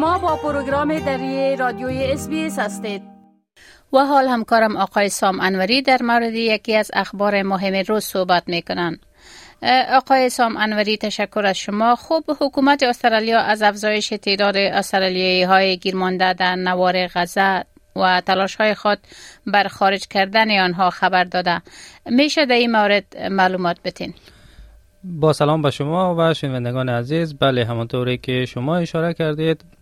شما با پروگرام دری رادیوی اس هستید. و حال همکارم آقای سام انوری در مورد یکی از اخبار مهم روز صحبت می کنند. آقای سام انوری تشکر از شما. خوب حکومت استرالیا از افزایش تعداد استرالیایی های گیرمانده در نوار غزه و تلاش های خود بر خارج کردن آنها خبر داده. میشه در این مورد معلومات بتین با سلام به شما و شنوندگان عزیز. بله همانطوری که شما اشاره کردید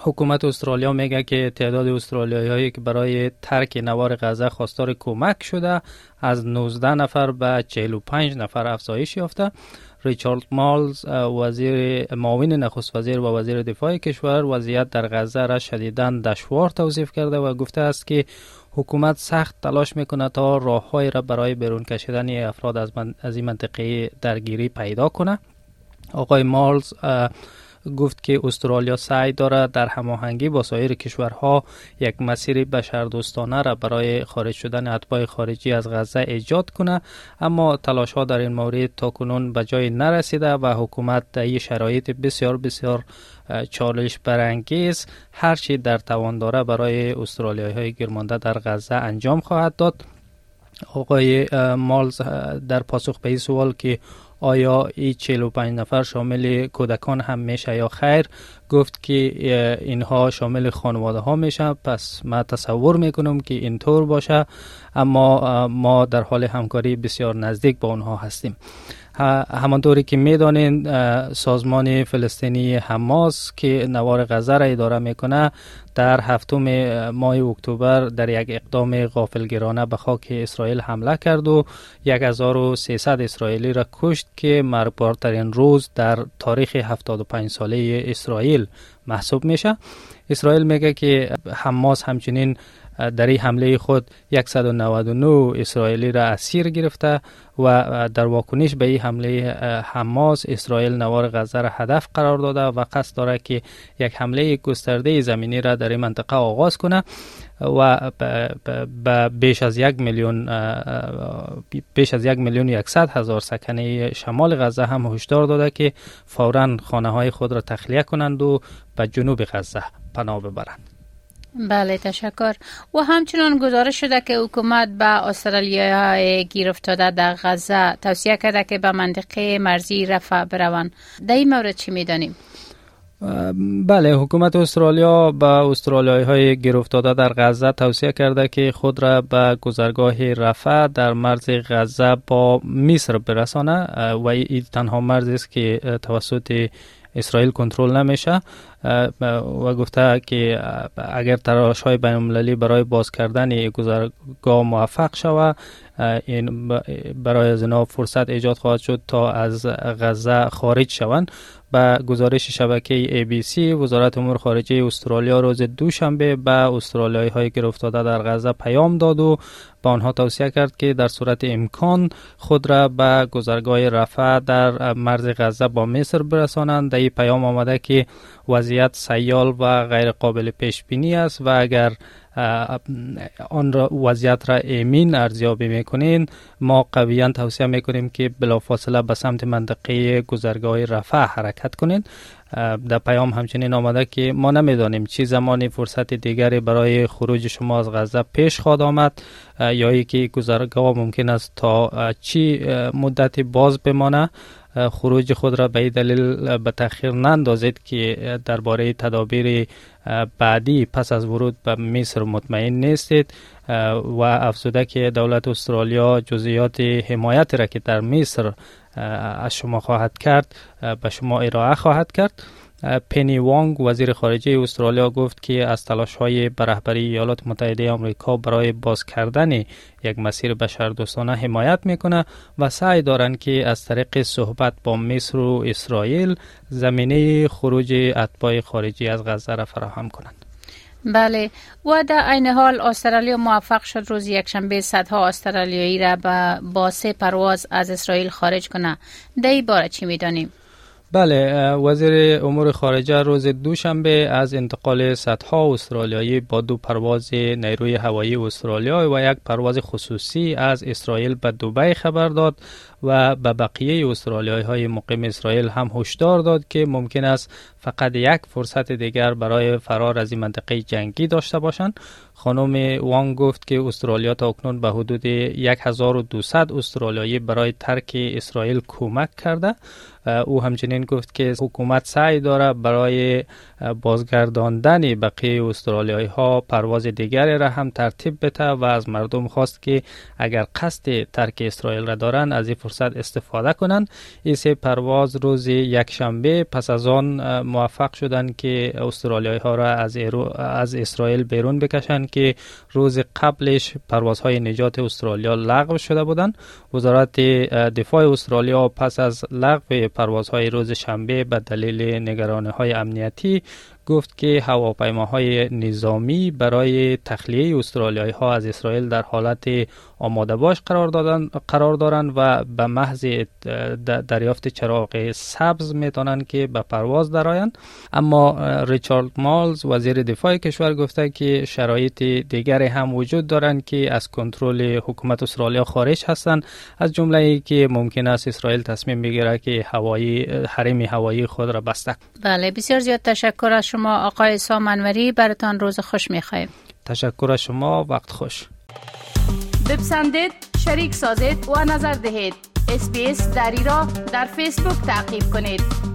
حکومت استرالیا میگه که تعداد استرالیایی هایی که برای ترک نوار غزه خواستار کمک شده از 19 نفر به 45 نفر افزایش یافته. ریچارد مالز وزیر معاون نخست وزیر و وزیر دفاع کشور وضعیت در غزه را شدیدا دشوار توصیف کرده و گفته است که حکومت سخت تلاش می‌کنه تا راههایی را برای بیرون کشیدن افراد از, از این منطقه درگیری پیدا کنه. آقای مالز گفت که استرالیا سعی دارد در هماهنگی با سایر کشورها یک مسیر بشردوستانه را برای خارج شدن اتباع خارجی از غزه ایجاد کنه اما تلاش ها در این مورد تا کنون به جای نرسیده و حکومت در شرایط بسیار بسیار چالش برانگیز هرچی در توان داره برای استرالیایی های گرمانده در غزه انجام خواهد داد. آقای مالز در پاسخ به این سوال که آیا این 45 نفر شامل کودکان هم میشه یا خیر؟ گفت که اینها شامل خانواده ها میشه. پس ما تصور می‌کنم که اینطور باشه. اما ما در حال همکاری بسیار نزدیک با اونها هستیم. همانطوری که می‌دانین سازمان فلسطینی حماس که نوار غزه را اداره می‌کنه در هفتم ماه اکتبر در یک اقدام غافلگرانه به خاک اسرائیل حمله کرد و 1300 اسرائیلی را کشت که مرگبارترین روز در تاریخ 75 ساله اسرائیل محسوب میشه. اسرائیل میگه که حماس همچنین در این حمله خود 199 اسرائیلی را اسیر گرفته و در واکنش به این حمله حماس اسرائیل نوار غزه را هدف قرار داده و قصد دارد که یک حمله گسترده زمینی را در این منطقه آغاز کنه و به بیش از یک میلیون بیش از یک میلیون یکصد هزار سکنه شمال غزه هم هشدار داده که فورا خانه های خود را تخلیه کنند و به جنوب غزه پناه ببرند. بله تشکر. و همچنان گزارش شده که حکومت به استرالیا افتاده در غزه. توصیه کرده که به منطقه مرزی رفع بروند. در این مورد چی می‌دانیم؟ بله حکومت استرالیا به استرالیایی های گیر افتاده در غزه توصیه کرده که خود را به گذرگاه رفع در مرز غزه با مصر برسانه. و این تنها مرزی است که توسط اسرائیل کنترل نمیشه. و گفته که اگر تراش های بین برای باز کردن گذرگاه موفق شود این برای از فرصت ایجاد خواهد شد تا از غزه خارج شوند. به گزارش شبکه ABC وزارت امور خارجه استرالیا روز دوشنبه به استرالیایی های گرفتاده در غزه پیام داد و به آنها توصیه کرد که در صورت امکان خود را به گذرگاه رفع در مرز غزه با مصر برسانند. در این پیام آمده که وضعیت سیال و غیر قابل پیش بینی است و اگر آن را وضعیت را ایمین ارزیابی می‌کنین ما قویا توصیه می‌کنیم که بلافاصله به سمت منطقه گذرگاه رفع حرکت کنید در پیام همچنین آمده که ما نمی‌دانیم چی زمانی فرصت دیگری برای خروج شما از غزه پیش خواهد آمد یا ای که گذرگاه ممکن است تا چی مدتی باز بمانه خروج خود را به دلیل به تاخیر نندازید که درباره تدابیر بعدی پس از ورود به مصر مطمئن نیستید و افزوده که دولت استرالیا جزئیات حمایت را که در مصر از شما خواهد کرد به شما ارائه خواهد کرد. پنی وانگ وزیر خارجه استرالیا گفت که از تلاش های برهبری ایالات متحده آمریکا برای باز کردن یک مسیر بشردوستانه حمایت می‌کنه و سعی دارند که از طریق صحبت با مصر و اسرائیل زمینه خروج اتباع خارجی از غزه را فراهم کنند. بله. و در عین حال استرالیا موفق شد روز یکشنبه صدها استرالیایی را به باسه پرواز از اسرائیل خارج کنه. در این باره چی می‌دانیم؟ بله وزیر امور خارجه روز دوشنبه از انتقال صدها استرالیایی با دو پرواز نیروی هوایی استرالیا و یک پرواز خصوصی از اسرائیل به دبی خبر داد. و به بقیه استرالیایی های مقیم اسرائیل هم هشدار داد که ممکن است فقط یک فرصت دیگر برای فرار از این منطقه جنگی داشته باشند. خانم وان گفت که استرالیا تا اکنون به حدود 1200 استرالیایی برای ترک اسرائیل کمک کرده. او همچنین گفت که حکومت سعی داره برای بازگرداندن بقیه استرالیایی ها پرواز دیگری را هم ترتیب بده و از مردم خواست که اگر قصد ترک اسرائیل را دارن از این استفاده کنند. این سه پرواز روز یک شنبه پس از آن موفق شدند که استرالیایی ها را از, از اسرائیل بیرون بکشند که روز قبلش پروازهای نجات استرالیا لغو شده بودند. وزارت دفاع استرالیا پس از لغو پروازهای روز شنبه به دلیل نگرانی های امنیتی گفت که هواپیماهای نظامی برای تخلیه استرالیایی ها از اسرائیل در حالت آماده باش قرار, دادن، قرار دارند و به محض دریافت چراغ سبز می‌تونند که به پرواز درآیند. اما ریچارد مالز وزیر دفاع کشور گفته که شرایط دیگری هم وجود دارند که از کنترل حکومت استرالیا خارج هستند. از جمله ای که ممکن است اسرائیل تصمیم بگیره که هوایی حریم هوایی خود را بسته. بله بسیار زیاد تشکر از شما آقای سامنوری برتان روز خوش می‌خواهیم تشکر از شما وقت خوش. بپسندید شریک سازید و نظر دهید. اسپیس دری را در فیسبوک تعقیب کنید.